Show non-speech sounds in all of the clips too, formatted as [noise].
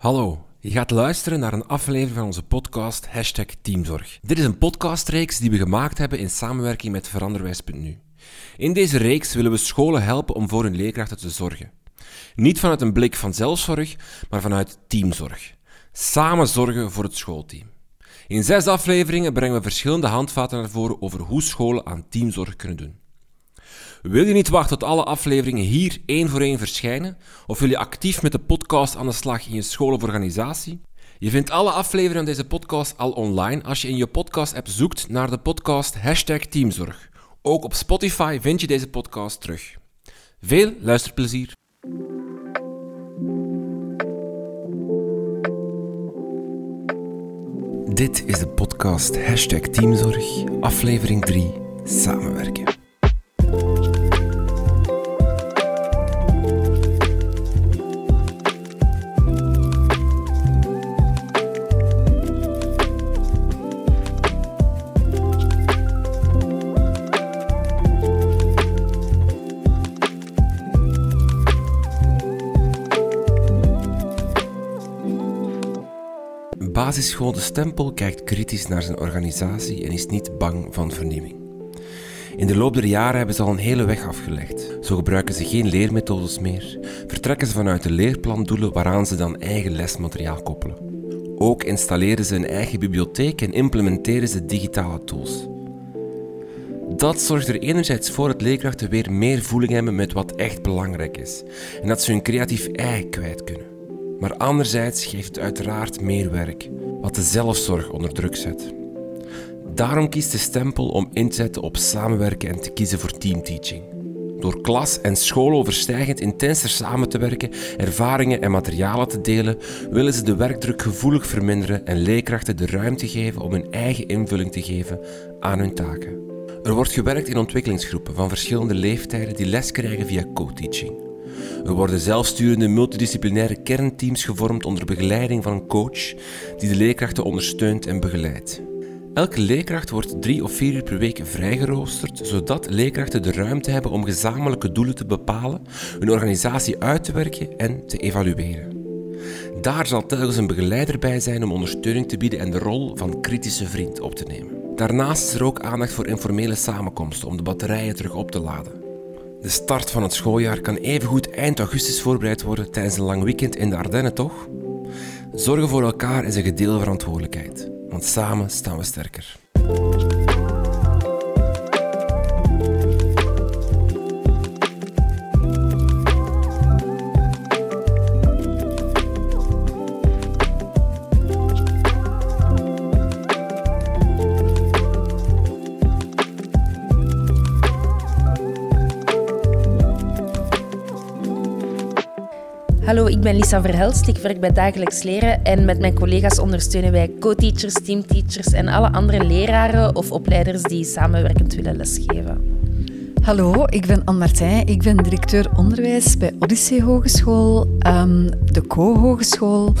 Hallo, je gaat luisteren naar een aflevering van onze podcast Hashtag Teamzorg. Dit is een podcastreeks die we gemaakt hebben in samenwerking met Veranderwijs.nu. In deze reeks willen we scholen helpen om voor hun leerkrachten te zorgen. Niet vanuit een blik van zelfzorg, maar vanuit teamzorg. Samen zorgen voor het schoolteam. In zes afleveringen brengen we verschillende handvaten naar voren over hoe scholen aan teamzorg kunnen doen. Wil je niet wachten tot alle afleveringen hier één voor één verschijnen? Of wil je actief met de podcast aan de slag in je school of organisatie? Je vindt alle afleveringen van deze podcast al online als je in je podcast-app zoekt naar de podcast hashtag Teamzorg. Ook op Spotify vind je deze podcast terug. Veel luisterplezier! Dit is de podcast hashtag Teamzorg, aflevering 3, Samenwerken. Basisschool De Stempel kijkt kritisch naar zijn organisatie en is niet bang van vernieuwing. In de loop der jaren hebben ze al een hele weg afgelegd. Zo gebruiken ze geen leermethodes meer, vertrekken ze vanuit de leerplandoelen waaraan ze dan eigen lesmateriaal koppelen. Ook installeren ze een eigen bibliotheek en implementeren ze digitale tools. Dat zorgt er enerzijds voor dat leerkrachten weer meer voeling hebben met wat echt belangrijk is en dat ze hun creatief ei kwijt kunnen. Maar anderzijds geeft het uiteraard meer werk, wat de zelfzorg onder druk zet. Daarom kiest de stempel om in te zetten op samenwerken en te kiezen voor teamteaching. Door klas en school overstijgend intenser samen te werken, ervaringen en materialen te delen, willen ze de werkdruk gevoelig verminderen en leerkrachten de ruimte geven om hun eigen invulling te geven aan hun taken. Er wordt gewerkt in ontwikkelingsgroepen van verschillende leeftijden die les krijgen via co-teaching. Er worden zelfsturende multidisciplinaire kernteams gevormd onder begeleiding van een coach die de leerkrachten ondersteunt en begeleidt. Elke leerkracht wordt drie of vier uur per week vrijgeroosterd, zodat leerkrachten de ruimte hebben om gezamenlijke doelen te bepalen, hun organisatie uit te werken en te evalueren. Daar zal telkens een begeleider bij zijn om ondersteuning te bieden en de rol van kritische vriend op te nemen. Daarnaast is er ook aandacht voor informele samenkomsten om de batterijen terug op te laden. De start van het schooljaar kan evengoed eind augustus voorbereid worden tijdens een lang weekend in de Ardennen, toch? Zorgen voor elkaar is een gedeelde verantwoordelijkheid, want samen staan we sterker. Hallo, ik ben Lisa Verhelst. Ik werk bij Dagelijks Leren en met mijn collega's ondersteunen wij co-teachers, teamteachers en alle andere leraren of opleiders die samenwerkend willen lesgeven. Hallo, ik ben Anne Martijn. Ik ben directeur onderwijs bij Odyssee Hogeschool, um, de Co-Hogeschool,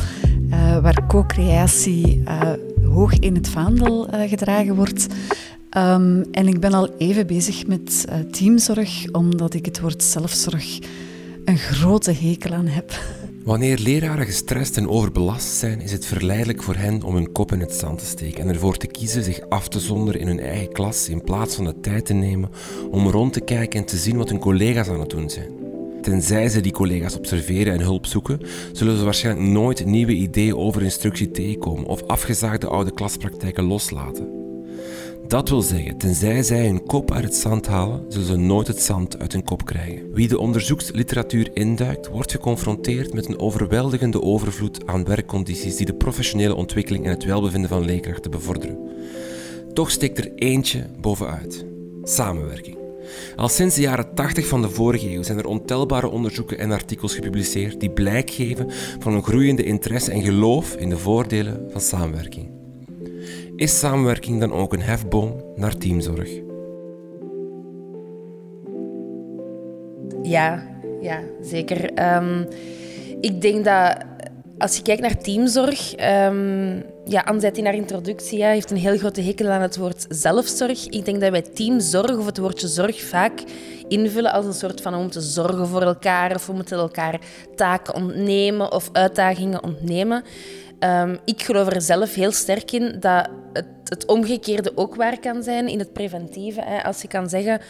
uh, waar co-creatie uh, hoog in het vaandel uh, gedragen wordt. Um, en ik ben al even bezig met teamzorg, omdat ik het woord zelfzorg een grote hekel aan heb. Wanneer leraren gestrest en overbelast zijn, is het verleidelijk voor hen om hun kop in het zand te steken en ervoor te kiezen zich af te zonderen in hun eigen klas in plaats van de tijd te nemen om rond te kijken en te zien wat hun collega's aan het doen zijn. Tenzij ze die collega's observeren en hulp zoeken, zullen ze waarschijnlijk nooit nieuwe ideeën over instructie tegenkomen of afgezaagde oude klaspraktijken loslaten. Dat wil zeggen, tenzij zij hun kop uit het zand halen, zullen ze nooit het zand uit hun kop krijgen. Wie de onderzoeksliteratuur induikt, wordt geconfronteerd met een overweldigende overvloed aan werkcondities die de professionele ontwikkeling en het welbevinden van leerkrachten bevorderen. Toch steekt er eentje bovenuit: samenwerking. Al sinds de jaren 80 van de vorige eeuw zijn er ontelbare onderzoeken en artikels gepubliceerd die blijk geven van een groeiende interesse en geloof in de voordelen van samenwerking. Is samenwerking dan ook een hefboom naar teamzorg? Ja, ja zeker. Um, ik denk dat als je kijkt naar teamzorg, um, ja, Anne zei in haar introductie, ja, heeft een heel grote hekel aan het woord zelfzorg. Ik denk dat bij teamzorg of het woordje zorg vaak invullen als een soort van we moeten zorgen voor elkaar of we moeten elkaar taken ontnemen of uitdagingen ontnemen. Um, ik geloof er zelf heel sterk in dat het, het, omgekeerde ook waar kan zijn in het preventieve. Hè. Als je kan zeggen,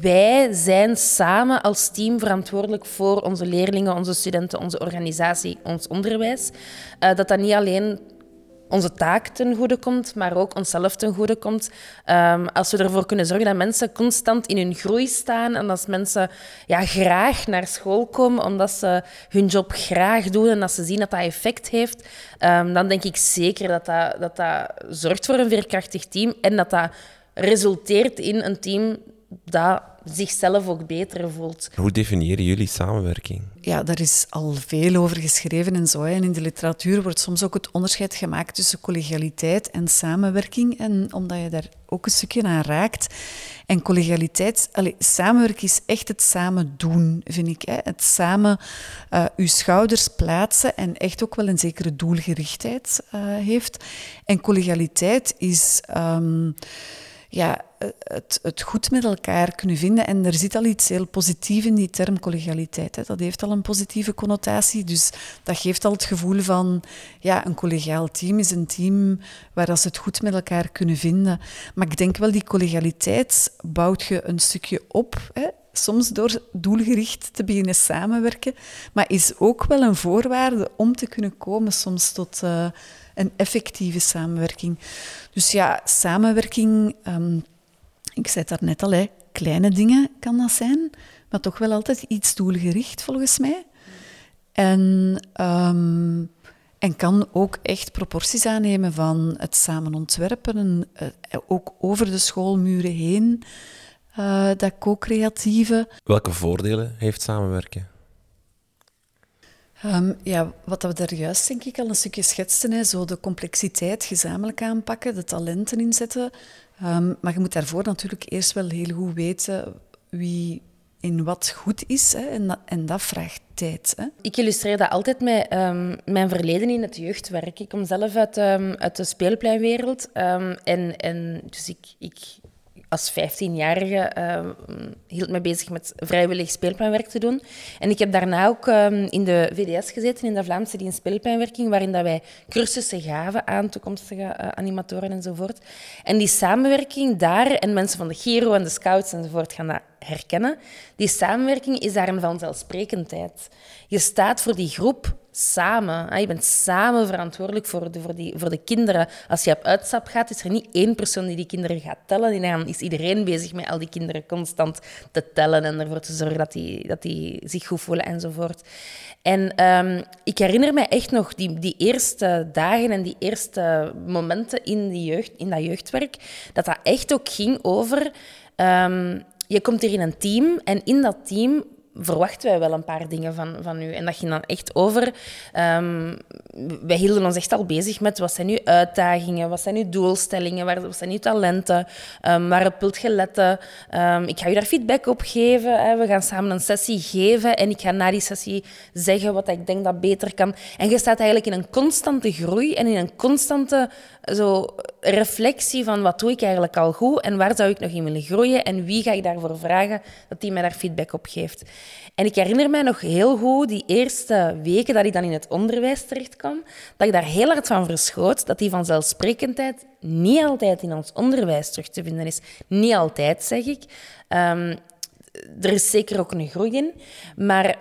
wij zijn samen als team verantwoordelijk voor onze leerlingen, onze studenten, onze organisatie, ons onderwijs. Uh, dat dat niet alleen onze taak ten goede komt, maar ook onszelf ten goede komt. Um, als we ervoor kunnen zorgen dat mensen constant in hun groei staan en als mensen ja, graag naar school komen omdat ze hun job graag doen en dat ze zien dat dat effect heeft, um, dan denk ik zeker dat dat, dat dat zorgt voor een veerkrachtig team en dat dat resulteert in een team dat zichzelf ook beter voelt. Hoe definiëren jullie samenwerking? Ja, daar is al veel over geschreven en zo. En in de literatuur wordt soms ook het onderscheid gemaakt tussen collegialiteit en samenwerking. En omdat je daar ook een stukje aan raakt. En collegialiteit, allez, samenwerken is echt het samen doen, vind ik. Hè. Het samen uh, uw schouders plaatsen en echt ook wel een zekere doelgerichtheid uh, heeft. En collegialiteit is... Um, ja, het, het, goed met elkaar kunnen vinden. En er zit al iets heel positiefs in die term collegialiteit. Hè. Dat heeft al een positieve connotatie. Dus dat geeft al het gevoel van, ja, een collegiaal team is een team waar ze het goed met elkaar kunnen vinden. Maar ik denk wel, die collegialiteit bouwt je een stukje op. Hè. Soms door doelgericht te beginnen samenwerken, maar is ook wel een voorwaarde om te kunnen komen soms tot uh, een effectieve samenwerking. Dus ja, samenwerking, um, ik zei het daarnet al, hè, kleine dingen kan dat zijn, maar toch wel altijd iets doelgericht volgens mij. En, um, en kan ook echt proporties aannemen van het samen ontwerpen, en, uh, ook over de schoolmuren heen, uh, dat co-creatieve. Welke voordelen heeft samenwerken? Um, ja, wat we daar juist denk ik al een stukje schetsten, hè, zo de complexiteit gezamenlijk aanpakken, de talenten inzetten. Um, maar je moet daarvoor natuurlijk eerst wel heel goed weten wie in wat goed is. Hè, en, dat, en dat vraagt tijd. Hè. Ik illustreer dat altijd met um, mijn verleden in het jeugdwerk. Ik kom zelf uit, uit de speelpleinwereld. en, en dus ik, ik als 15-jarige uh, ehm, hield me bezig met vrijwillig speelplanwerk te doen. En ik heb daarna ook um, in de VDS gezeten, in de Vlaamse dienst speelplanwerking, waarin dat wij cursussen gaven aan toekomstige uh, animatoren enzovoort. En die samenwerking daar, en mensen van de Giro en de Scouts enzovoort gaan dat herkennen, die samenwerking is daar een vanzelfsprekendheid. Je staat voor die groep samen. Je bent samen verantwoordelijk voor de, voor, die, voor de kinderen. Als je op uitstap gaat, is er niet één persoon die die kinderen gaat tellen. dan is iedereen bezig met al die kinderen constant te tellen en ervoor te zorgen dat die, dat die zich goed voelen enzovoort. En um, ik herinner me echt nog die, die eerste dagen en die eerste momenten in, die jeugd, in dat jeugdwerk, dat dat echt ook ging over... Um, je komt hier in een team en in dat team verwachten wij wel een paar dingen van, van u. En dat ging dan echt over... Um, wij hielden ons echt al bezig met wat zijn uw uitdagingen, wat zijn uw doelstellingen, wat zijn uw talenten, um, waarop wilt je letten. Um, ik ga u daar feedback op geven. Hè. We gaan samen een sessie geven en ik ga na die sessie zeggen wat ik denk dat beter kan. En je staat eigenlijk in een constante groei en in een constante zo, reflectie van wat doe ik eigenlijk al goed en waar zou ik nog in willen groeien en wie ga ik daarvoor vragen dat die mij daar feedback op geeft. En ik herinner mij nog heel goed die eerste weken dat ik dan in het onderwijs terecht kwam, dat ik daar heel hard van verschoot dat die vanzelfsprekendheid niet altijd in ons onderwijs terug te vinden is. Niet altijd, zeg ik. Um, er is zeker ook een groei in, maar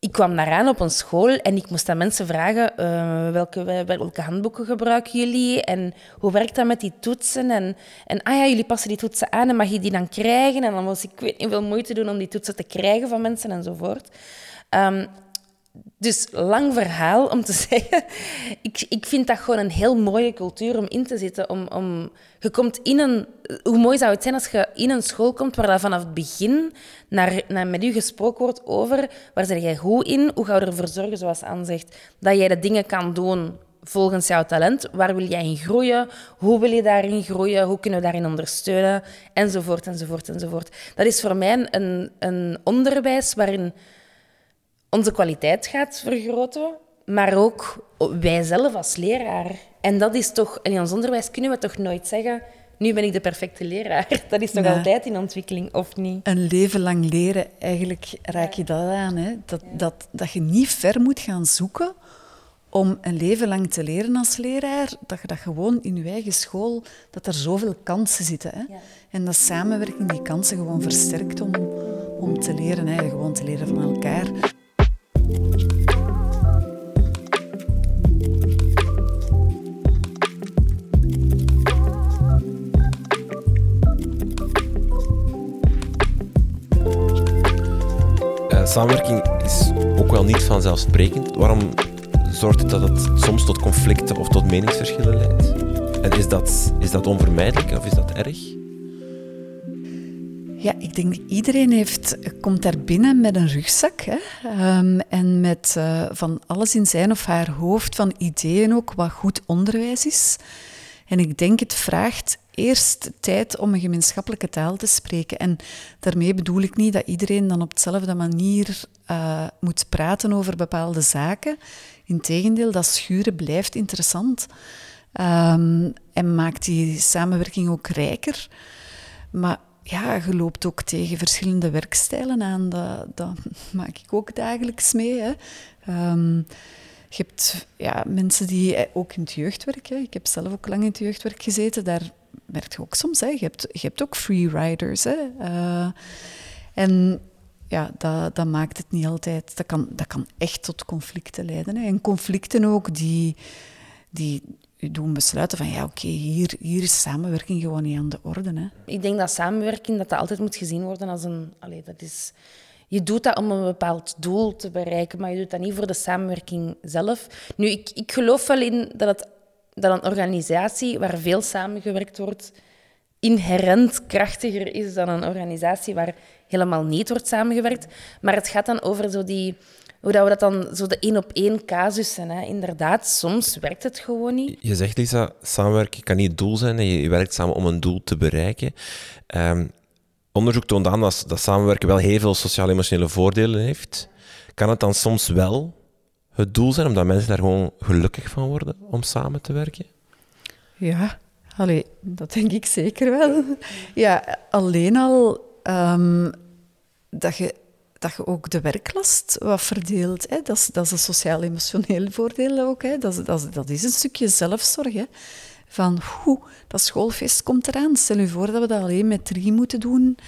ik kwam daaraan op een school en ik moest aan mensen vragen uh, welke, welke handboeken gebruiken jullie en hoe werkt dat met die toetsen en, en ah ja, jullie passen die toetsen aan en mag je die dan krijgen en dan moest ik weet niet veel moeite doen om die toetsen te krijgen van mensen enzovoort. Um, dus lang verhaal om te [laughs] zeggen, ik, ik vind dat gewoon een heel mooie cultuur om in te zitten. Om, om, je komt in een, hoe mooi zou het zijn als je in een school komt waar vanaf het begin naar, naar met u gesproken wordt over waar zit jij goed in, hoe ga je ervoor zorgen, zoals Anne zegt, dat jij de dingen kan doen volgens jouw talent. Waar wil jij in groeien? Hoe wil je daarin groeien? Hoe kunnen we daarin ondersteunen? Enzovoort, enzovoort, enzovoort. Dat is voor mij een, een onderwijs waarin onze kwaliteit gaat vergroten, maar ook wij zelf als leraar. En dat is toch, in ons onderwijs kunnen we toch nooit zeggen, nu ben ik de perfecte leraar. [laughs] Dat is toch altijd in ontwikkeling, of niet? Een leven lang leren, eigenlijk raak je dat aan. Hè? Dat, dat, dat je niet ver moet gaan zoeken om een leven lang te leren als leraar, dat je dat gewoon in je eigen school, dat er zoveel kansen zitten. Hè? En dat samenwerking die kansen gewoon versterkt om, om te leren, hè? gewoon te leren van elkaar. Uh, samenwerking is ook wel niet vanzelfsprekend. Waarom zorgt het dat het soms tot conflicten of tot meningsverschillen leidt? En is dat, is dat onvermijdelijk of is dat erg? Ja, ik denk iedereen heeft, komt daar binnen met een rugzak hè? Um, en met uh, van alles in zijn of haar hoofd, van ideeën ook, wat goed onderwijs is. En ik denk het vraagt eerst tijd om een gemeenschappelijke taal te spreken. En daarmee bedoel ik niet dat iedereen dan op dezelfde manier uh, moet praten over bepaalde zaken. Integendeel, dat schuren blijft interessant um, en maakt die samenwerking ook rijker. Maar ja, je loopt ook tegen verschillende werkstijlen aan. Dat, [laughs] maak ik ook dagelijks mee. Hè. Um, je hebt ja, mensen die eh, ook in het jeugdwerk, hè. ik heb zelf ook lang in het jeugdwerk gezeten, daar merk je ook soms. Hè. Je, hebt, je hebt ook freeriders. Uh, en ja, dat, dat maakt het niet altijd. Dat kan, dat kan echt tot conflicten leiden. Hè. En conflicten ook die, die doen besluiten van ja, oké, hier, hier is samenwerking gewoon niet aan de orde. Hè. Ik denk dat samenwerking dat dat altijd moet gezien worden als een. Allez, dat is, je doet dat om een bepaald doel te bereiken, maar je doet dat niet voor de samenwerking zelf. Nu, ik, ik geloof wel in dat, dat een organisatie waar veel samengewerkt wordt inherent krachtiger is dan een organisatie waar helemaal niet wordt samengewerkt. Maar het gaat dan over zo die, hoe dat we dat dan, zo de één op één casussen. Hè. Inderdaad, soms werkt het gewoon niet. Je zegt, Lisa, samenwerken kan niet het doel zijn. Je, je werkt samen om een doel te bereiken. Um, onderzoek toont aan dat, dat samenwerken wel heel veel sociaal-emotionele voordelen heeft. Kan het dan soms wel het doel zijn, omdat mensen daar gewoon gelukkig van worden om samen te werken? Ja, allee, dat denk ik zeker wel. Ja, alleen al um, dat, je, dat je ook de werklast wat verdeelt. Hè. Dat, is, dat is een sociaal-emotioneel voordeel ook. Hè. Dat, dat, dat is een stukje zelfzorg. Hè. Van, hoe, dat schoolfeest komt eraan. Stel je voor dat we dat alleen met drie moeten doen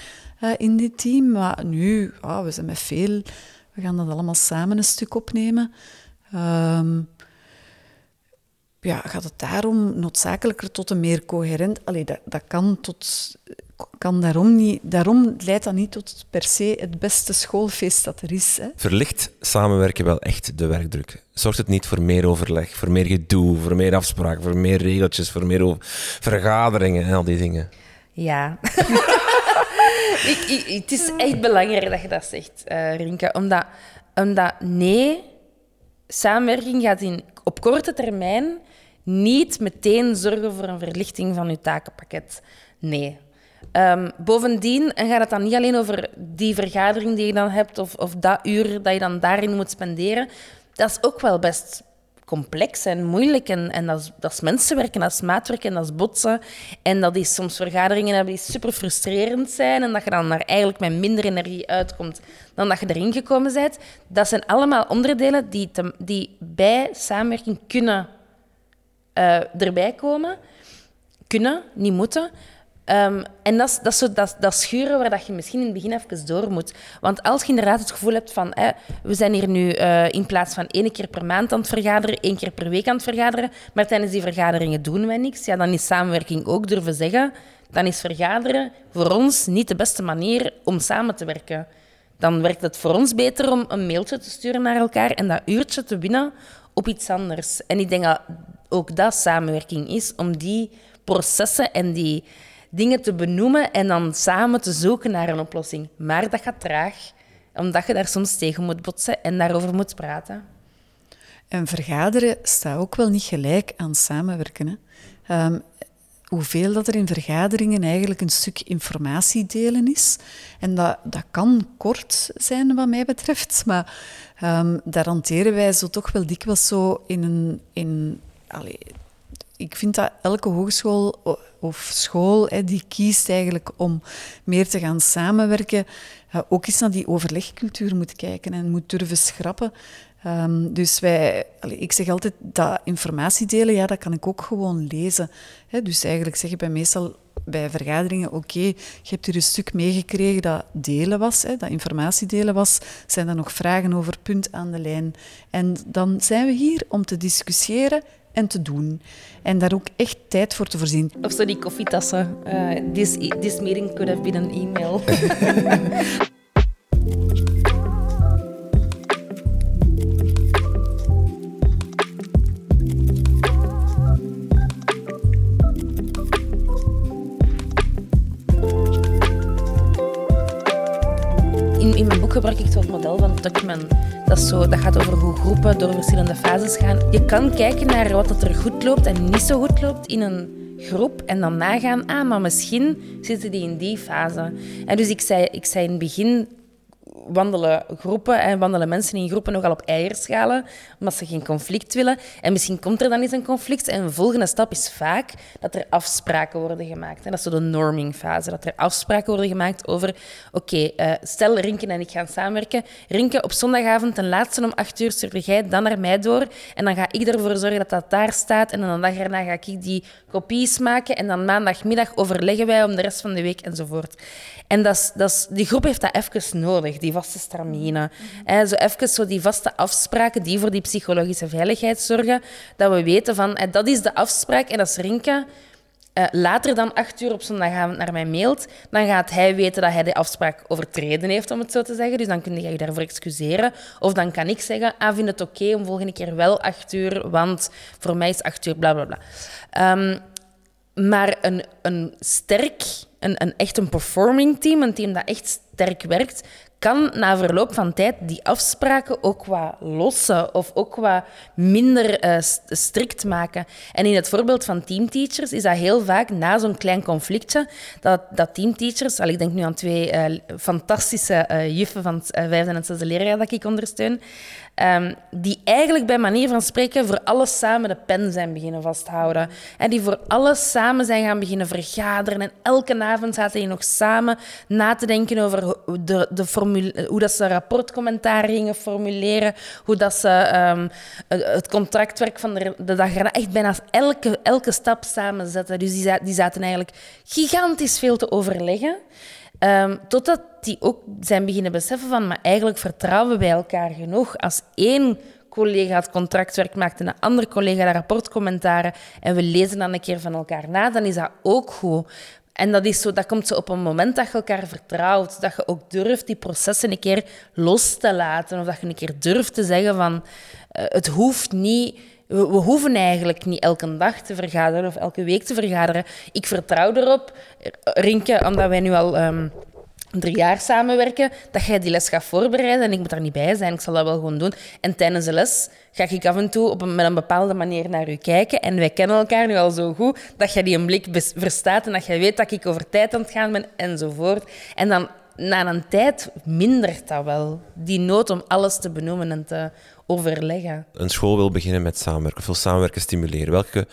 uh, in dit team. Maar nu, oh, we zijn met veel. We gaan dat allemaal samen een stuk opnemen. Um, ja, gaat het daarom noodzakelijker tot een meer coherent... Allee, dat, dat kan, tot, kan daarom, niet, daarom leidt dat niet tot per se het beste schoolfeest dat er is. Hè. Verlicht samenwerken wel echt de werkdruk? Zorgt het niet voor meer overleg, voor meer gedoe, voor meer afspraken, voor meer regeltjes, voor meer vergaderingen en al die dingen? Ja. [laughs] ik, ik, het is echt belangrijk dat je dat zegt, uh, Rinke. Omdat, omdat nee, samenwerking gaat in, op korte termijn niet meteen zorgen voor een verlichting van je takenpakket. Nee. Um, bovendien gaat het dan niet alleen over die vergadering die je dan hebt of, of dat uur dat je dan daarin moet spenderen. Dat is ook wel best complex en moeilijk. En, en dat, is, dat is dat is maatwerken, en dat is botsen. En dat is soms vergaderingen hebben die super frustrerend zijn en dat je dan daar eigenlijk met minder energie uitkomt dan dat je erin gekomen bent. Dat zijn allemaal onderdelen die, die bij samenwerking kunnen uh, erbij komen. Kunnen, niet moeten. Um, en dat is, dat, zo, dat, dat schuren waar dat je misschien in het begin even door moet. Want als je inderdaad het gevoel hebt van eh, we zijn hier nu uh, in plaats van één keer per maand aan het vergaderen, één keer per week aan het vergaderen, maar tijdens die vergaderingen doen wij niks, ja, dan is samenwerking ook durven zeggen, dan is vergaderen voor ons niet de beste manier om samen te werken. Dan werkt het voor ons beter om een mailtje te sturen naar elkaar en dat uurtje te winnen op iets anders. En ik denk dat ook dat samenwerking is, om die processen en die dingen te benoemen en dan samen te zoeken naar een oplossing. Maar dat gaat traag, omdat je daar soms tegen moet botsen en daarover moet praten. En vergaderen staat ook wel niet gelijk aan samenwerken. Um, hoeveel dat er in vergaderingen eigenlijk een stuk informatie delen is. En dat, dat kan kort zijn, wat mij betreft. Maar um, daar hanteren wij zo toch wel dikwijls zo in een... In, ik vind dat elke hogeschool of school hè, die kiest eigenlijk om meer te gaan samenwerken, ook eens naar die overlegcultuur moet kijken en moet durven schrappen. Um, dus wij, ik zeg altijd dat informatie delen, ja, dat kan ik ook gewoon lezen. dus eigenlijk zeg ik bij meestal bij vergaderingen, oké, je hebt hier een stuk meegekregen dat delen was, hè, dat informatie delen was. Zijn er nog vragen over punt aan de lijn? En dan zijn we hier om te discussiëren en te doen. En daar ook echt tijd voor te voorzien. Of zo die koffietassen. Uh, this, this meeting could have been an email. [laughs] gebruik ik het model van Tuckman. Dat, dat gaat over hoe groepen door verschillende fases gaan. Je kan kijken naar wat er goed loopt en niet zo goed loopt in een groep en dan nagaan, ah, maar misschien zitten die in die fase. En dus ik zei, ik zei in het begin wandelen groepen en wandelen mensen in groepen nogal op eierschalen, omdat ze geen conflict willen. En misschien komt er dan eens een conflict. En een volgende stap is vaak dat er afspraken worden gemaakt. En dat is zo de normingfase. Dat er afspraken worden gemaakt over, oké, eh, stel Rinken en ik gaan samenwerken. Rinken, op zondagavond ten laatste om acht uur stuur jij dan naar mij door. En dan ga ik ervoor zorgen dat dat daar staat. En dan de dag erna ga ik die kopies maken. En dan maandagmiddag overleggen wij om de rest van de week enzovoort. En dat dat die groep heeft dat even nodig, die vaste stramine. Mm zo even zo die vaste afspraken die voor die psychologische veiligheid zorgen. Dat we weten van, dat is de afspraak en dat is Rinke. Uh, later dan acht uur op zondagavond naar mij mailt, dan gaat hij weten dat hij de afspraak overtreden heeft, om het zo te zeggen. Dus dan kun je je daarvoor excuseren. Of dan kan ik zeggen, ah, vind het oké om volgende keer wel acht uur, want voor mij is acht uur, bla bla bla. Um, maar een, een sterk, een, echt een performing team, een team dat echt sterk werkt, kan na verloop van tijd die afspraken ook wat lossen of ook wat minder uh, strikt maken. En in het voorbeeld van teamteachers is dat heel vaak na zo'n klein conflictje dat, dat teamteachers, al ik denk nu aan twee uh, fantastische uh, juffen van het vijfde en zesde leerjaar dat ik ondersteun, Um, die eigenlijk bij manier van spreken voor alles samen de pen zijn beginnen vasthouden. En die voor alles samen zijn gaan beginnen vergaderen. En elke avond zaten die nog samen na te denken over de, de hoe dat ze rapportcommentaar gingen formuleren, hoe dat ze um, het contractwerk van de, dag echt bijna elke, elke stap samen zetten. Dus die zaten eigenlijk gigantisch veel te overleggen. Um, totdat die ook zijn beginnen beseffen van, maar eigenlijk vertrouwen wij elkaar genoeg. Als één collega het contractwerk maakt en een andere collega de rapportcommentaren en we lezen dan een keer van elkaar na, dan is dat ook goed. En dat, is zo, dat komt zo op een moment dat je elkaar vertrouwt. Dat je ook durft die processen een keer los te laten. Of dat je een keer durft te zeggen van... Uh, het hoeft niet... We, hoeven eigenlijk niet elke dag te vergaderen of elke week te vergaderen. Ik vertrouw erop, Rinke, omdat wij nu al... Um, drie jaar samenwerken, dat jij die les gaat voorbereiden en ik moet daar niet bij zijn. Ik zal dat wel gewoon doen. En tijdens de les ga ik af en toe op een, met een bepaalde manier naar u kijken. En wij kennen elkaar nu al zo goed dat jij die een blik verstaat en dat jij weet dat ik over tijd aan het gaan ben enzovoort. En dan na een tijd mindert dat wel. Die nood om alles te benoemen en te overleggen. Een school wil beginnen met samenwerken, of wil samenwerken stimuleren. Welke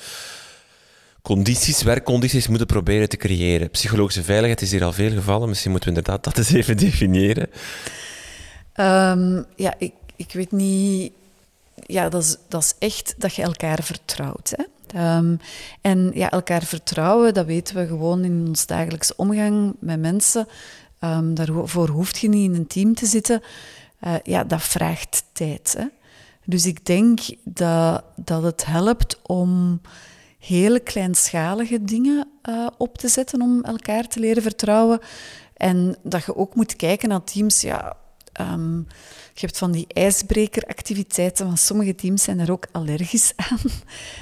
condities, werkcondities moeten proberen te creëren. Psychologische veiligheid is hier al veel gevallen. Misschien moeten we inderdaad dat eens even [laughs] definiëren. Um, ja, ik, ik weet niet. Ja, dat is, dat is echt dat je elkaar vertrouwt. Hè? Um, en ja, elkaar vertrouwen, dat weten we gewoon in ons dagelijkse omgang met mensen. Um, daarvoor hoeft je niet in een team te zitten. Uh, ja, dat vraagt tijd. Hè? Dus ik denk dat, dat het helpt om hele kleinschalige dingen uh, op te zetten om elkaar te leren vertrouwen. En dat je ook moet kijken naar teams. Ja, um, je hebt van die ijsbrekeractiviteiten, want sommige teams zijn er ook allergisch [laughs] aan.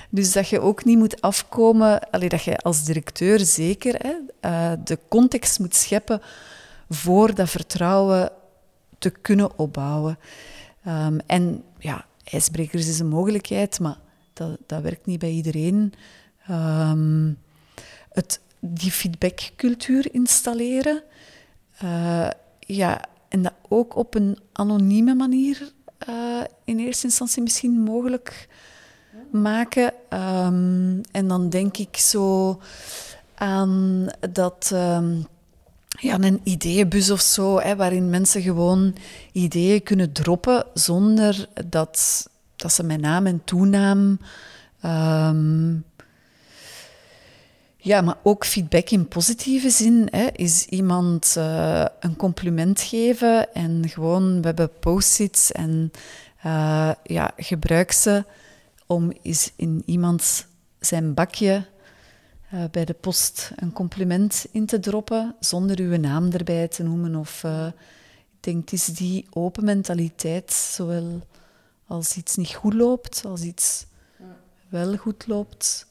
Dus dat je ook niet moet afkomen, allee, dat je als directeur zeker hè, uh, de context moet scheppen voor dat vertrouwen te kunnen opbouwen. Um, en ijsbrekers is een mogelijkheid, maar dat, dat werkt niet bij iedereen. Um, het, die feedbackcultuur installeren. Uh, ja, en dat ook op een anonieme manier uh, in eerste instantie misschien mogelijk maken. Ehm, en dan denk ik zo aan dat... ehm, ja, een ideeënbus of zo, hè, waarin mensen gewoon ideeën kunnen droppen zonder dat, dat ze met naam en toenaam. ehm, ja, maar ook feedback in positieve zin. Hè, is iemand eh, een compliment geven en gewoon, we hebben post-its en eh, ja, gebruik ze om eens in iemand zijn bakje eh, bij de post een compliment in te droppen, zonder uw naam erbij te noemen. Of eh, ik denk, het is die open mentaliteit, zowel als iets niet goed loopt, als iets wel goed loopt.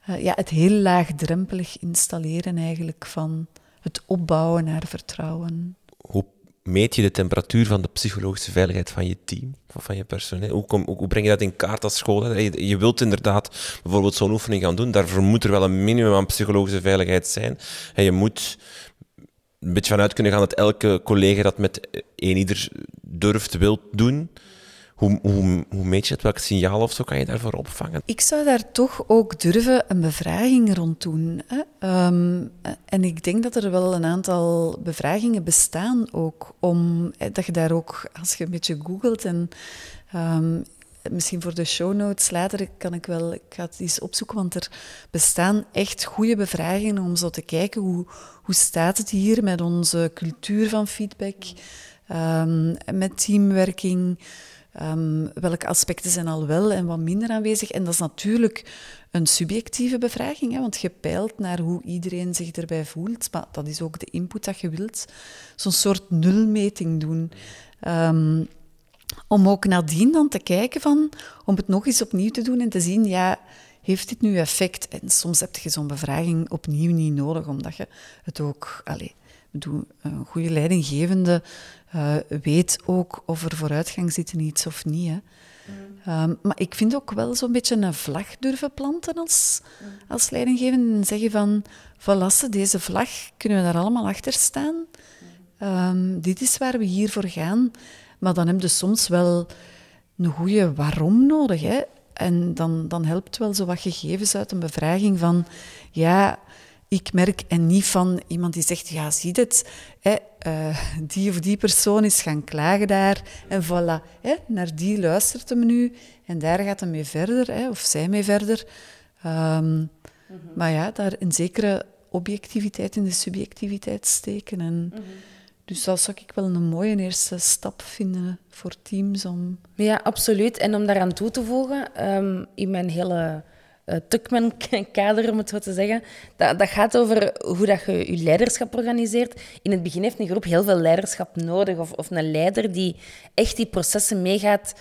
Eh, ja, het heel laagdrempelig installeren eigenlijk van het opbouwen naar vertrouwen. Meet je de temperatuur van de psychologische veiligheid van je team van je personeel? Hoe, kom, hoe, breng je dat in kaart als school? Je, wilt inderdaad bijvoorbeeld zo'n oefening gaan doen. Daarvoor moet er wel een minimum aan psychologische veiligheid zijn. En je moet een beetje vanuit kunnen gaan dat elke collega dat met een ieder durft, wilt doen. Hoe, hoe, hoe meet je het? Welk signaal of zo kan je daarvoor opvangen? Ik zou daar toch ook durven een bevraging rond doen. Ehm, en ik denk dat er wel een aantal bevragingen bestaan ook. Om, eh, dat je daar ook, als je een beetje googelt en ehm, misschien voor de show notes later kan ik wel, ik ga het eens opzoeken, want er bestaan echt goede bevragingen om zo te kijken hoe, hoe staat het hier met onze cultuur van feedback, ehm, met teamwerking. Ehm, welke aspecten zijn al wel en wat minder aanwezig? En dat is natuurlijk een subjectieve bevraging, hè, want je peilt naar hoe iedereen zich erbij voelt. Maar dat is ook de input dat je wilt. Zo'n soort nulmeting doen. Ehm, om ook nadien dan te kijken van, om het nog eens opnieuw te doen en te zien, ja, heeft dit nu effect? En soms heb je zo'n bevraging opnieuw niet nodig, omdat je het ook... Allez, bedoel, een goede leidinggevende eh, weet ook of er vooruitgang zit in iets of niet. Hè. Ehm, maar ik vind ook wel zo'n beetje een vlag durven planten als, als leidinggevende en zeggen van, voilà, deze vlag, kunnen we daar allemaal achter staan? Ehm, dit is waar we hier voor gaan. Maar dan heb je soms wel een goede waarom nodig. Hè? En dan, dan helpt wel zo wat gegevens uit een bevraging van... Ja, ik merk en niet van iemand die zegt... Ja, zie het? Hè? eh, die of die persoon is gaan klagen daar. En voilà, hè? naar die luistert hem nu. En daar gaat hij mee verder, hè? of zij mee verder. Ehm, Maar ja, daar een zekere objectiviteit in de subjectiviteit steken. En Dus dat zou ik wel een mooie eerste stap vinden voor teams om... Ja, absoluut. En om daaraan toe te voegen, ehm, in mijn hele uh, Tuckman-kader, [laughs] om het zo te zeggen, dat, dat gaat over hoe dat je je leiderschap organiseert. In het begin heeft een groep heel veel leiderschap nodig, of, of een leider die echt die processen meegaat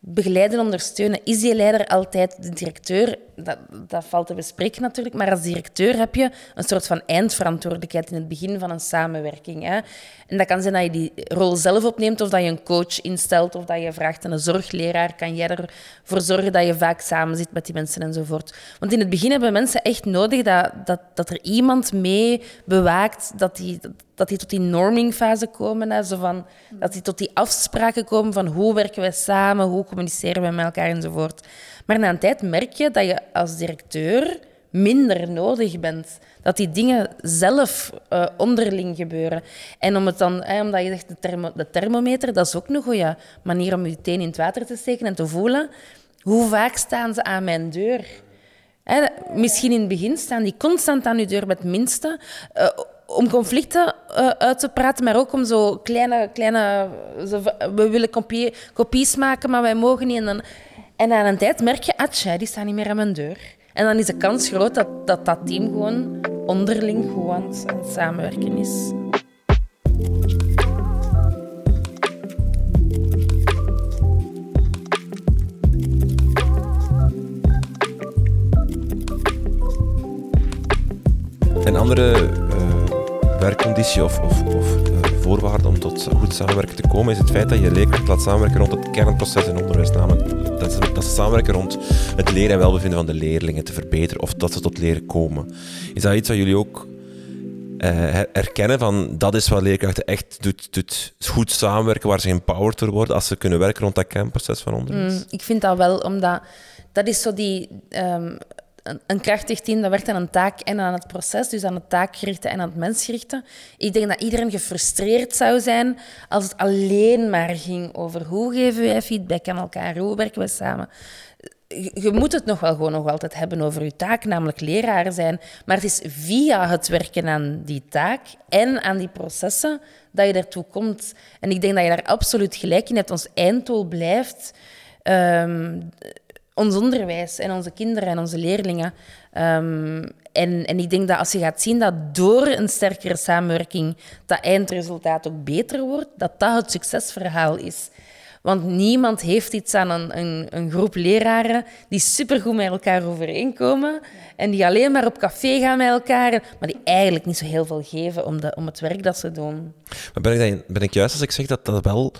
begeleiden, ondersteunen. Is die leider altijd de directeur? Dat, dat valt te bespreken natuurlijk. Maar als directeur heb je een soort van eindverantwoordelijkheid in het begin van een samenwerking. Hè? En dat kan zijn dat je die rol zelf opneemt, of dat je een coach instelt, of dat je vraagt aan een zorgleraar. Kan jij ervoor zorgen dat je vaak samen zit met die mensen enzovoort? Want in het begin hebben mensen echt nodig dat, dat, dat er iemand mee bewaakt, dat die, dat die tot die normingfase komen. Hè, zo van, dat die tot die afspraken komen van hoe werken wij samen, hoe communiceren we met elkaar enzovoort. Maar na een tijd merk je dat je als directeur minder nodig bent. Dat die dingen zelf uh, onderling gebeuren. En om het dan, omdat je zegt de, de thermometer, dat is ook een goede manier om je teen in het water te steken en te voelen. Hoe vaak staan ze aan mijn deur? Misschien in het begin staan die constant aan uw deur met minste. Uh, om conflicten uh, uit te praten, maar ook om zo kleine... kleine we willen kopie, kopies maken, maar wij mogen niet. En, en aan een tijd merk je, atja, die staan niet meer aan mijn deur. En dan is de kans groot dat dat, dat team gewoon onderling gewoon aan het samenwerken is. Een andere werkconditie of, of, of uh, voorwaarde om tot goed samenwerken te komen is het feit dat je leerkracht laat samenwerken rond het kernproces in onderwijs. Namelijk dat ze, dat samenwerken rond het leren en welbevinden van de leerlingen te verbeteren of dat ze tot leren komen. Is dat iets wat jullie ook uh, erkennen van dat is wat leerkrachten echt doet, doet goed samenwerken, waar ze empowered door worden als ze kunnen werken rond dat kernproces van onderwijs? Mm, ik vind dat wel, omdat dat is zo die... ehm, een, krachtig team dat werkt aan een taak en aan het proces, dus aan het taakgerichte en aan het mensgerichte. Ik denk dat iedereen gefrustreerd zou zijn als het alleen maar ging over hoe geven wij feedback aan elkaar, hoe werken we samen. Je, je moet het nog wel gewoon nog altijd hebben over je taak, namelijk leraar zijn. Maar het is via het werken aan die taak en aan die processen dat je daartoe komt. En ik denk dat je daar absoluut gelijk in hebt. Ons einddoel blijft ehm, ons onderwijs en onze kinderen en onze leerlingen. Ehm, en, en ik denk dat als je gaat zien dat door een sterkere samenwerking dat eindresultaat ook beter wordt, dat dat het succesverhaal is. Want niemand heeft iets aan een, een, een groep leraren die supergoed met elkaar overeenkomen en die alleen maar op café gaan met elkaar, maar die eigenlijk niet zo heel veel geven om, de, om het werk dat ze doen. Maar ben ik, ben ik juist als ik zeg dat dat wel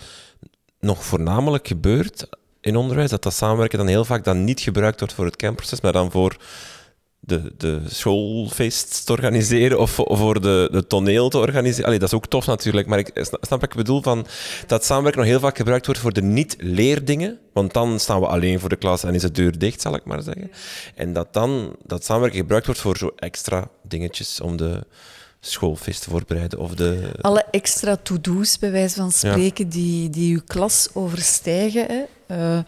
nog voornamelijk gebeurt in onderwijs, dat dat samenwerken dan heel vaak dan niet gebruikt wordt voor het kernproces, maar dan voor de, de schoolfeest te organiseren of, voor de, de toneel te organiseren. Allee, dat is ook tof natuurlijk, maar ik snap wat ik bedoel van dat samenwerken nog heel vaak gebruikt wordt voor de niet-leerdingen, want dan staan we alleen voor de klas en is de deur dicht, zal ik maar zeggen. En dat dan dat samenwerken gebruikt wordt voor zo extra dingetjes om de schoolfeest voorbereiden of de... Alle extra to-do's, bij wijze van spreken, die, die uw klas overstijgen. Hè. Uh,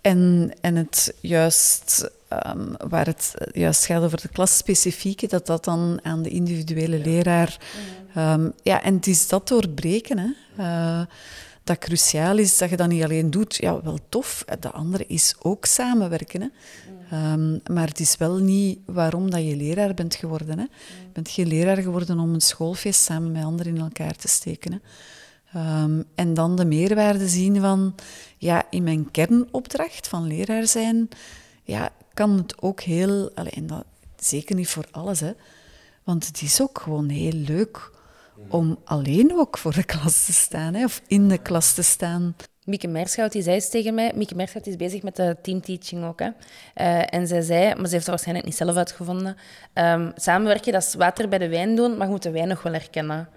en, en het juist, um, waar het juist gaat over de klasspecifieke, dat dat dan aan de individuele leraar... Um, ja, en het is dat doorbreken, hè. Uh, dat cruciaal is dat je dat niet alleen doet. Ja, wel tof. De andere is ook samenwerken. Hè. Um, maar het is wel niet waarom dat je leraar bent geworden. Hè. Je bent geen leraar geworden om een schoolfeest samen met anderen in elkaar te steken. Um, en dan de meerwaarde zien van, ja, in mijn kernopdracht van leraar zijn, ja, kan het ook heel, en dat zeker niet voor alles, hè, want het is ook gewoon heel leuk om alleen ook voor de klas te staan, hè, of in de klas te staan. Mieke Merschout die zei eens tegen mij, Mieke Merschout is bezig met de teamteaching ook. Hè. Uh, en zij zei, maar ze heeft het waarschijnlijk niet zelf uitgevonden, um, samenwerken dat is water bij de wijn doen, maar je moet de wijn nog wel herkennen.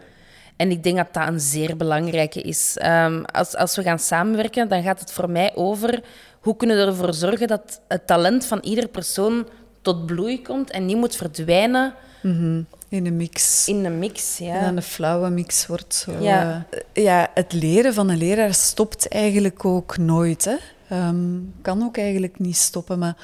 En ik denk dat dat een zeer belangrijke is. Um, als, als we gaan samenwerken, dan gaat het voor mij over hoe kunnen we ervoor zorgen dat het talent van ieder persoon tot bloei komt en niet moet verdwijnen. -hmm. In een mix. In een mix, ja. En dan een flauwe mix wordt zo. Ja. Uh, ja, het leren van een leraar stopt eigenlijk ook nooit. Hè. Um, kan ook eigenlijk niet stoppen, maar...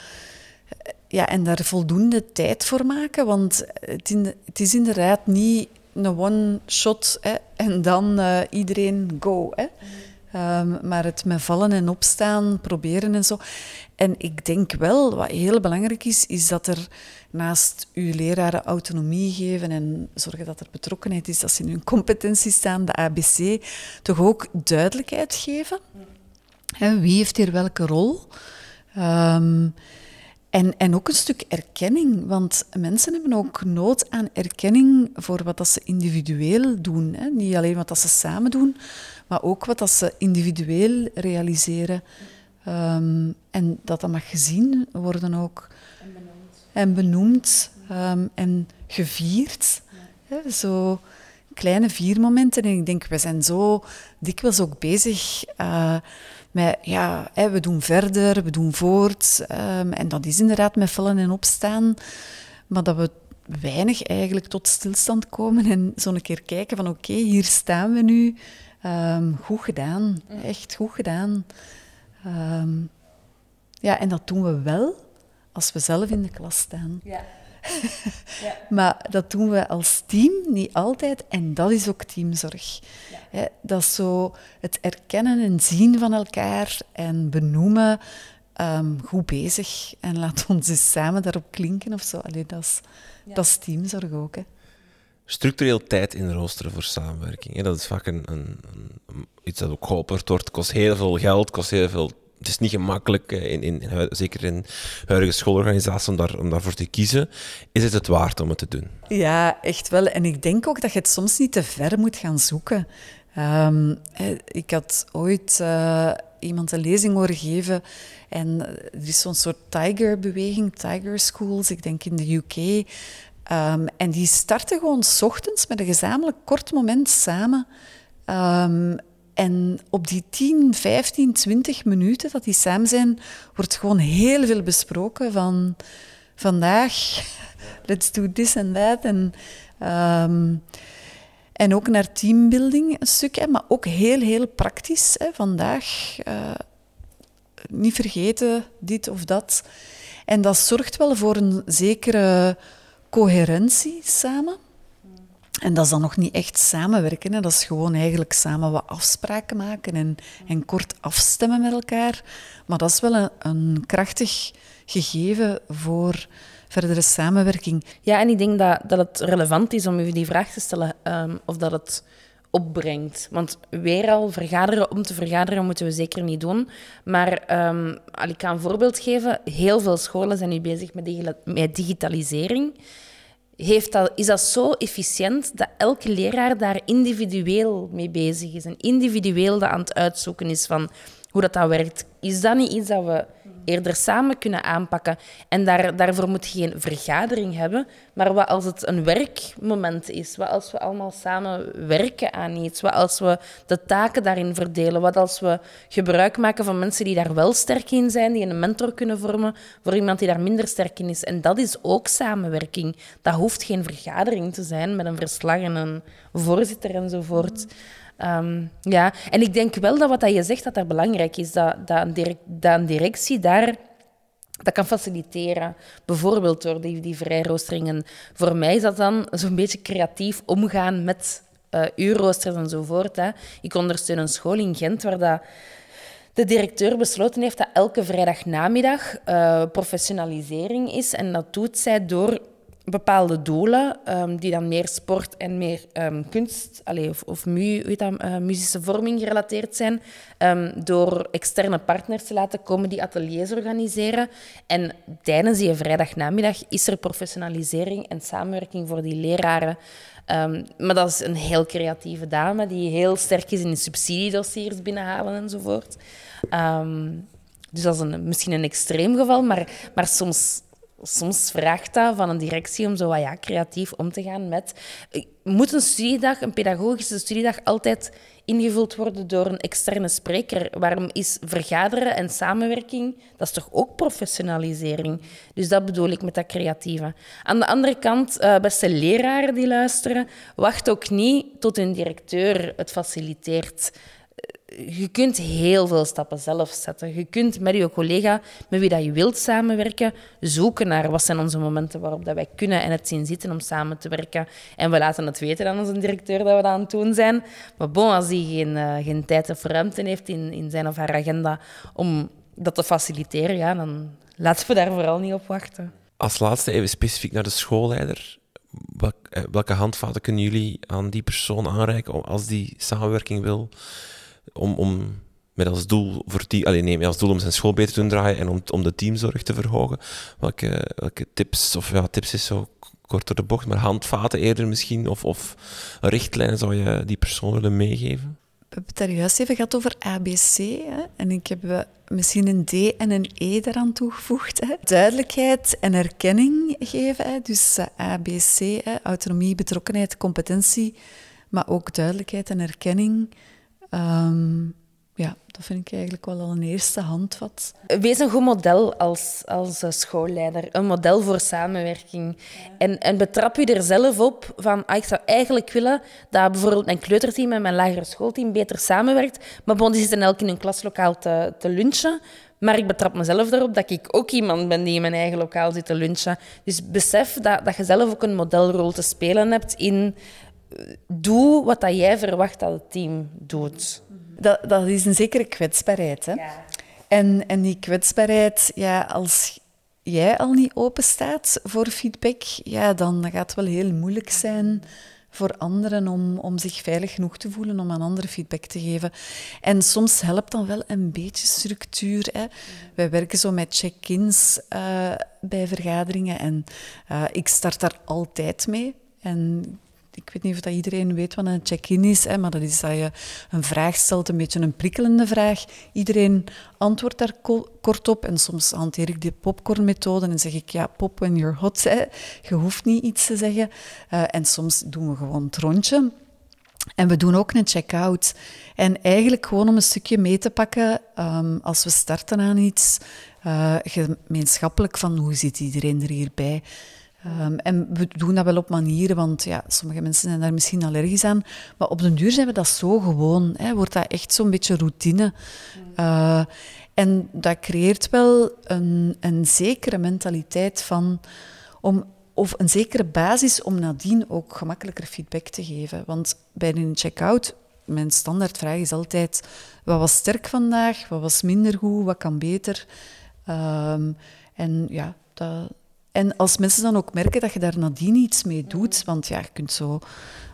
Ja, en daar voldoende tijd voor maken, want het, in de, het is inderdaad niet een one-shot en dan uh, iedereen go. Hè. Um, maar het met vallen en opstaan, proberen en zo. En ik denk wel, wat heel belangrijk is, is dat er naast uw leraren autonomie geven en zorgen dat er betrokkenheid is, dat ze in hun competentie staan, de ABC, toch ook duidelijkheid geven. Wie heeft hier welke rol? Um, en, en ook een stuk erkenning, want mensen hebben ook nood aan erkenning voor wat dat ze individueel doen. Hè. Niet alleen wat dat ze samen doen, maar ook wat dat ze individueel realiseren. Um, en dat dat mag gezien worden ook. En benoemd. En benoemd um, en gevierd. Ja. Zo kleine viermomenten. En ik denk, we zijn zo dikwijls ook bezig... Uh, met, ja, we doen verder, we doen voort. Um, en dat is inderdaad met vallen en opstaan. Maar dat we weinig eigenlijk tot stilstand komen en zo een keer kijken van oké, okay, hier staan we nu. Um, goed gedaan, echt goed gedaan. Um, ja, en dat doen we wel als we zelf in de klas staan. Ja. Ja. [laughs] maar dat doen we als team niet altijd en dat is ook teamzorg. Ja. dat is zo het erkennen en zien van elkaar en benoemen. Um, goed bezig en laat ons eens samen daarop klinken of zo. Allee, dat, is, ja. dat is teamzorg ook. Hè. Structureel tijd in roosteren voor samenwerking. Dat is vaak een, een, iets dat ook geopperd wordt. kost heel veel geld, kost heel veel het is niet gemakkelijk, in, in, in, zeker in huidige schoolorganisaties, om, daar, om daarvoor te kiezen. Is het het waard om het te doen? Ja, echt wel. En ik denk ook dat je het soms niet te ver moet gaan zoeken. Um, ik had ooit uh, iemand een lezing horen geven en er is zo'n soort tiger-beweging, tiger schools, ik denk in de UK. Um, en die starten gewoon s ochtends met een gezamenlijk kort moment samen. Um, en op die 10, 15, 20 minuten dat die samen zijn, wordt gewoon heel veel besproken van vandaag, [laughs] let's do this and that. En, ehm, en ook naar teambuilding een stuk, maar ook heel, heel praktisch. Hè, vandaag uh, niet vergeten dit of dat. En dat zorgt wel voor een zekere coherentie samen. En dat is dan nog niet echt samenwerken. Dat is gewoon eigenlijk samen wat afspraken maken en, en kort afstemmen met elkaar. Maar dat is wel een, een krachtig gegeven voor verdere samenwerking. Ja, en ik denk dat, dat het relevant is om u die vraag te stellen um, of dat het opbrengt. Want weer al, vergaderen om te vergaderen moeten we zeker niet doen. Maar um, ik kan een voorbeeld geven. Heel veel scholen zijn nu bezig met digitalisering heeft dat, is dat zo efficiënt dat elke leraar daar individueel mee bezig is en individueel aan het uitzoeken is van hoe dat, dat werkt. Is dat niet iets dat we eerder samen kunnen aanpakken? En daar, daarvoor moet je geen vergadering hebben, maar wat als het een werkmoment is? Wat als we allemaal samen werken aan iets? Wat als we de taken daarin verdelen? Wat als we gebruik maken van mensen die daar wel sterk in zijn, die een mentor kunnen vormen voor iemand die daar minder sterk in is? En dat is ook samenwerking. Dat hoeft geen vergadering te zijn met een verslag en een voorzitter enzovoort. Um, ja, en ik denk wel dat wat je zegt, dat dat belangrijk is. Dat, dat, een, directie daar dat kan faciliteren. Bijvoorbeeld door die, vrijroosteringen. Voor mij is dat dan zo'n beetje creatief omgaan met uh, uurroosters enzovoort. Hè. Ik ondersteun een school in Gent waar dat de directeur besloten heeft dat elke vrijdagnamiddag uh, professionalisering is. En dat doet zij door bepaalde doelen, um, die dan meer sport en meer um, kunst of, of mu, weet dat, uh, muzische vorming gerelateerd zijn, um, door externe partners te laten komen die ateliers organiseren. En tijdens die vrijdagnamiddag is er professionalisering en samenwerking voor die leraren. maar dat is een heel creatieve dame die heel sterk is in subsidiedossiers binnenhalen enzovoort. dus dat is een, misschien een extreem geval, maar, maar soms soms vraagt dat van een directie om zo wat, ja, creatief om te gaan met... Moet een studiedag, een pedagogische studiedag, altijd ingevuld worden door een externe spreker? Waarom is vergaderen en samenwerking, dat is toch ook professionalisering? Dus dat bedoel ik met dat creatieve. Aan de andere kant, uh, beste leraren die luisteren, wacht ook niet tot een directeur het faciliteert je kunt heel veel stappen zelf zetten. Je kunt met je collega, met wie dat je wilt samenwerken, zoeken naar wat zijn onze momenten waarop dat wij kunnen en het zien zitten om samen te werken. En we laten het weten aan onze directeur dat we dat aan het doen zijn. Maar bon, als hij geen, uh, geen tijd of ruimte heeft in, in zijn of haar agenda om dat te faciliteren, ja, dan laten we daar vooral niet op wachten. Als laatste even specifiek naar de schoolleider. Eh, welke handvaten kunnen jullie aan die persoon aanreiken als die samenwerking wil om, om met als doel, voor die, alleen nee, met als doel om zijn school beter te doen draaien en om, om de teamzorg te verhogen. Welke, welke tips, of ja, tips is zo kort door de bocht, maar handvaten eerder misschien, of, of richtlijnen zou je die persoon willen meegeven? We hebben het daar juist even gehad over ABC. Hè? En ik heb eh, misschien een D en een E daaraan toegevoegd. Hè? Duidelijkheid en erkenning geven. Hè? Dus eh, ABC, hè? autonomie, betrokkenheid, competentie. Maar ook duidelijkheid en erkenning. Um, ja, dat vind ik eigenlijk wel al een eerste handvat. Wees een goed model als, als schoolleider. Een model voor samenwerking. En, en betrap je er zelf op van, ah, ik zou eigenlijk willen dat bijvoorbeeld mijn kleuterteam en mijn lagere schoolteam beter samenwerkt. Maar bon, die zitten elk in een klaslokaal te, te lunchen. Maar ik betrap mezelf erop dat ik ook iemand ben die in mijn eigen lokaal zit te lunchen. Dus besef dat, dat je zelf ook een modelrol te spelen hebt in doe wat dat jij verwacht dat het team doet. Dat, dat is een zekere kwetsbaarheid. Hè? Ja. En, en die kwetsbaarheid, ja, als jij al niet open staat voor feedback, ja, dan gaat het wel heel moeilijk zijn voor anderen om, om zich veilig genoeg te voelen om aan anderen feedback te geven. En soms helpt dan wel een beetje structuur. Hè. Wij werken zo met check-ins uh, bij vergaderingen en uh, ik start daar altijd mee. En ik weet niet of dat iedereen weet wat een check-in is, hè, maar dat is dat je een vraag stelt, een beetje een prikkelende vraag. Iedereen antwoordt daar kort op en soms hanteer ik de popcornmethode en zeg ik, ja, pop when you're hot. Je hoeft niet iets te zeggen. Uh, en soms doen we gewoon het rondje. En we doen ook een check-out. En eigenlijk gewoon om een stukje mee te pakken ehm, als we starten aan iets, uh, gemeenschappelijk van hoe zit iedereen er hierbij. Um, en we doen dat wel op manieren, want ja, sommige mensen zijn daar misschien allergisch aan. Maar op den duur zijn we dat zo gewoon. Hè, wordt dat echt zo'n beetje routine. Uh, en dat creëert wel een, een zekere mentaliteit van... Om, of een zekere basis om nadien ook gemakkelijker feedback te geven. Want bij een check-out, mijn standaardvraag is altijd... Wat was sterk vandaag? Wat was minder goed? Wat kan beter? Um, en ja, dat en als mensen dan ook merken dat je daar nadien iets mee doet, want ja, je kunt zo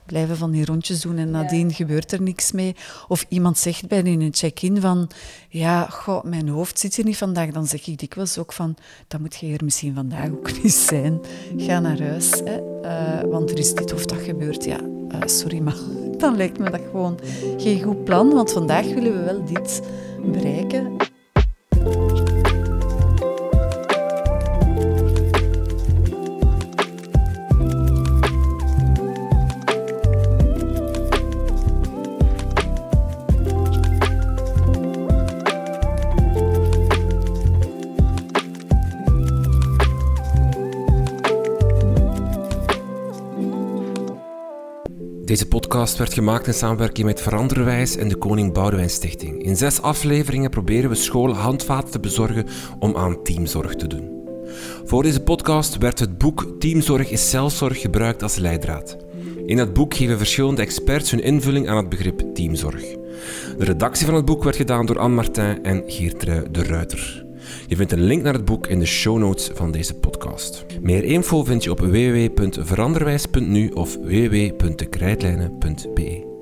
blijven van die rondjes doen en nadien gebeurt er niks mee. Of iemand zegt bij een check-in van, ja, goh, mijn hoofd zit hier niet vandaag. Dan zeg ik dikwijls ook van, dan moet je hier misschien vandaag ook niet zijn. Ga naar huis, hè, uh, want er is dit of dat gebeurt. Ja, uh, sorry, maar [laughs] dan lijkt me dat gewoon geen goed plan, want vandaag willen we wel dit bereiken. Deze podcast werd gemaakt in samenwerking met Veranderwijs en de Koning Boudewijn Stichting. In zes afleveringen proberen we scholen handvaten te bezorgen om aan teamzorg te doen. Voor deze podcast werd het boek Teamzorg is zelfzorg gebruikt als leidraad. In dat boek geven verschillende experts hun invulling aan het begrip teamzorg. De redactie van het boek werd gedaan door Anne Martin en Geertrui de Ruiter. Je vindt een link naar het boek in de show notes van deze podcast. Meer info vind je op www.veranderwijs.nu of www.dekrijtlijnen.be.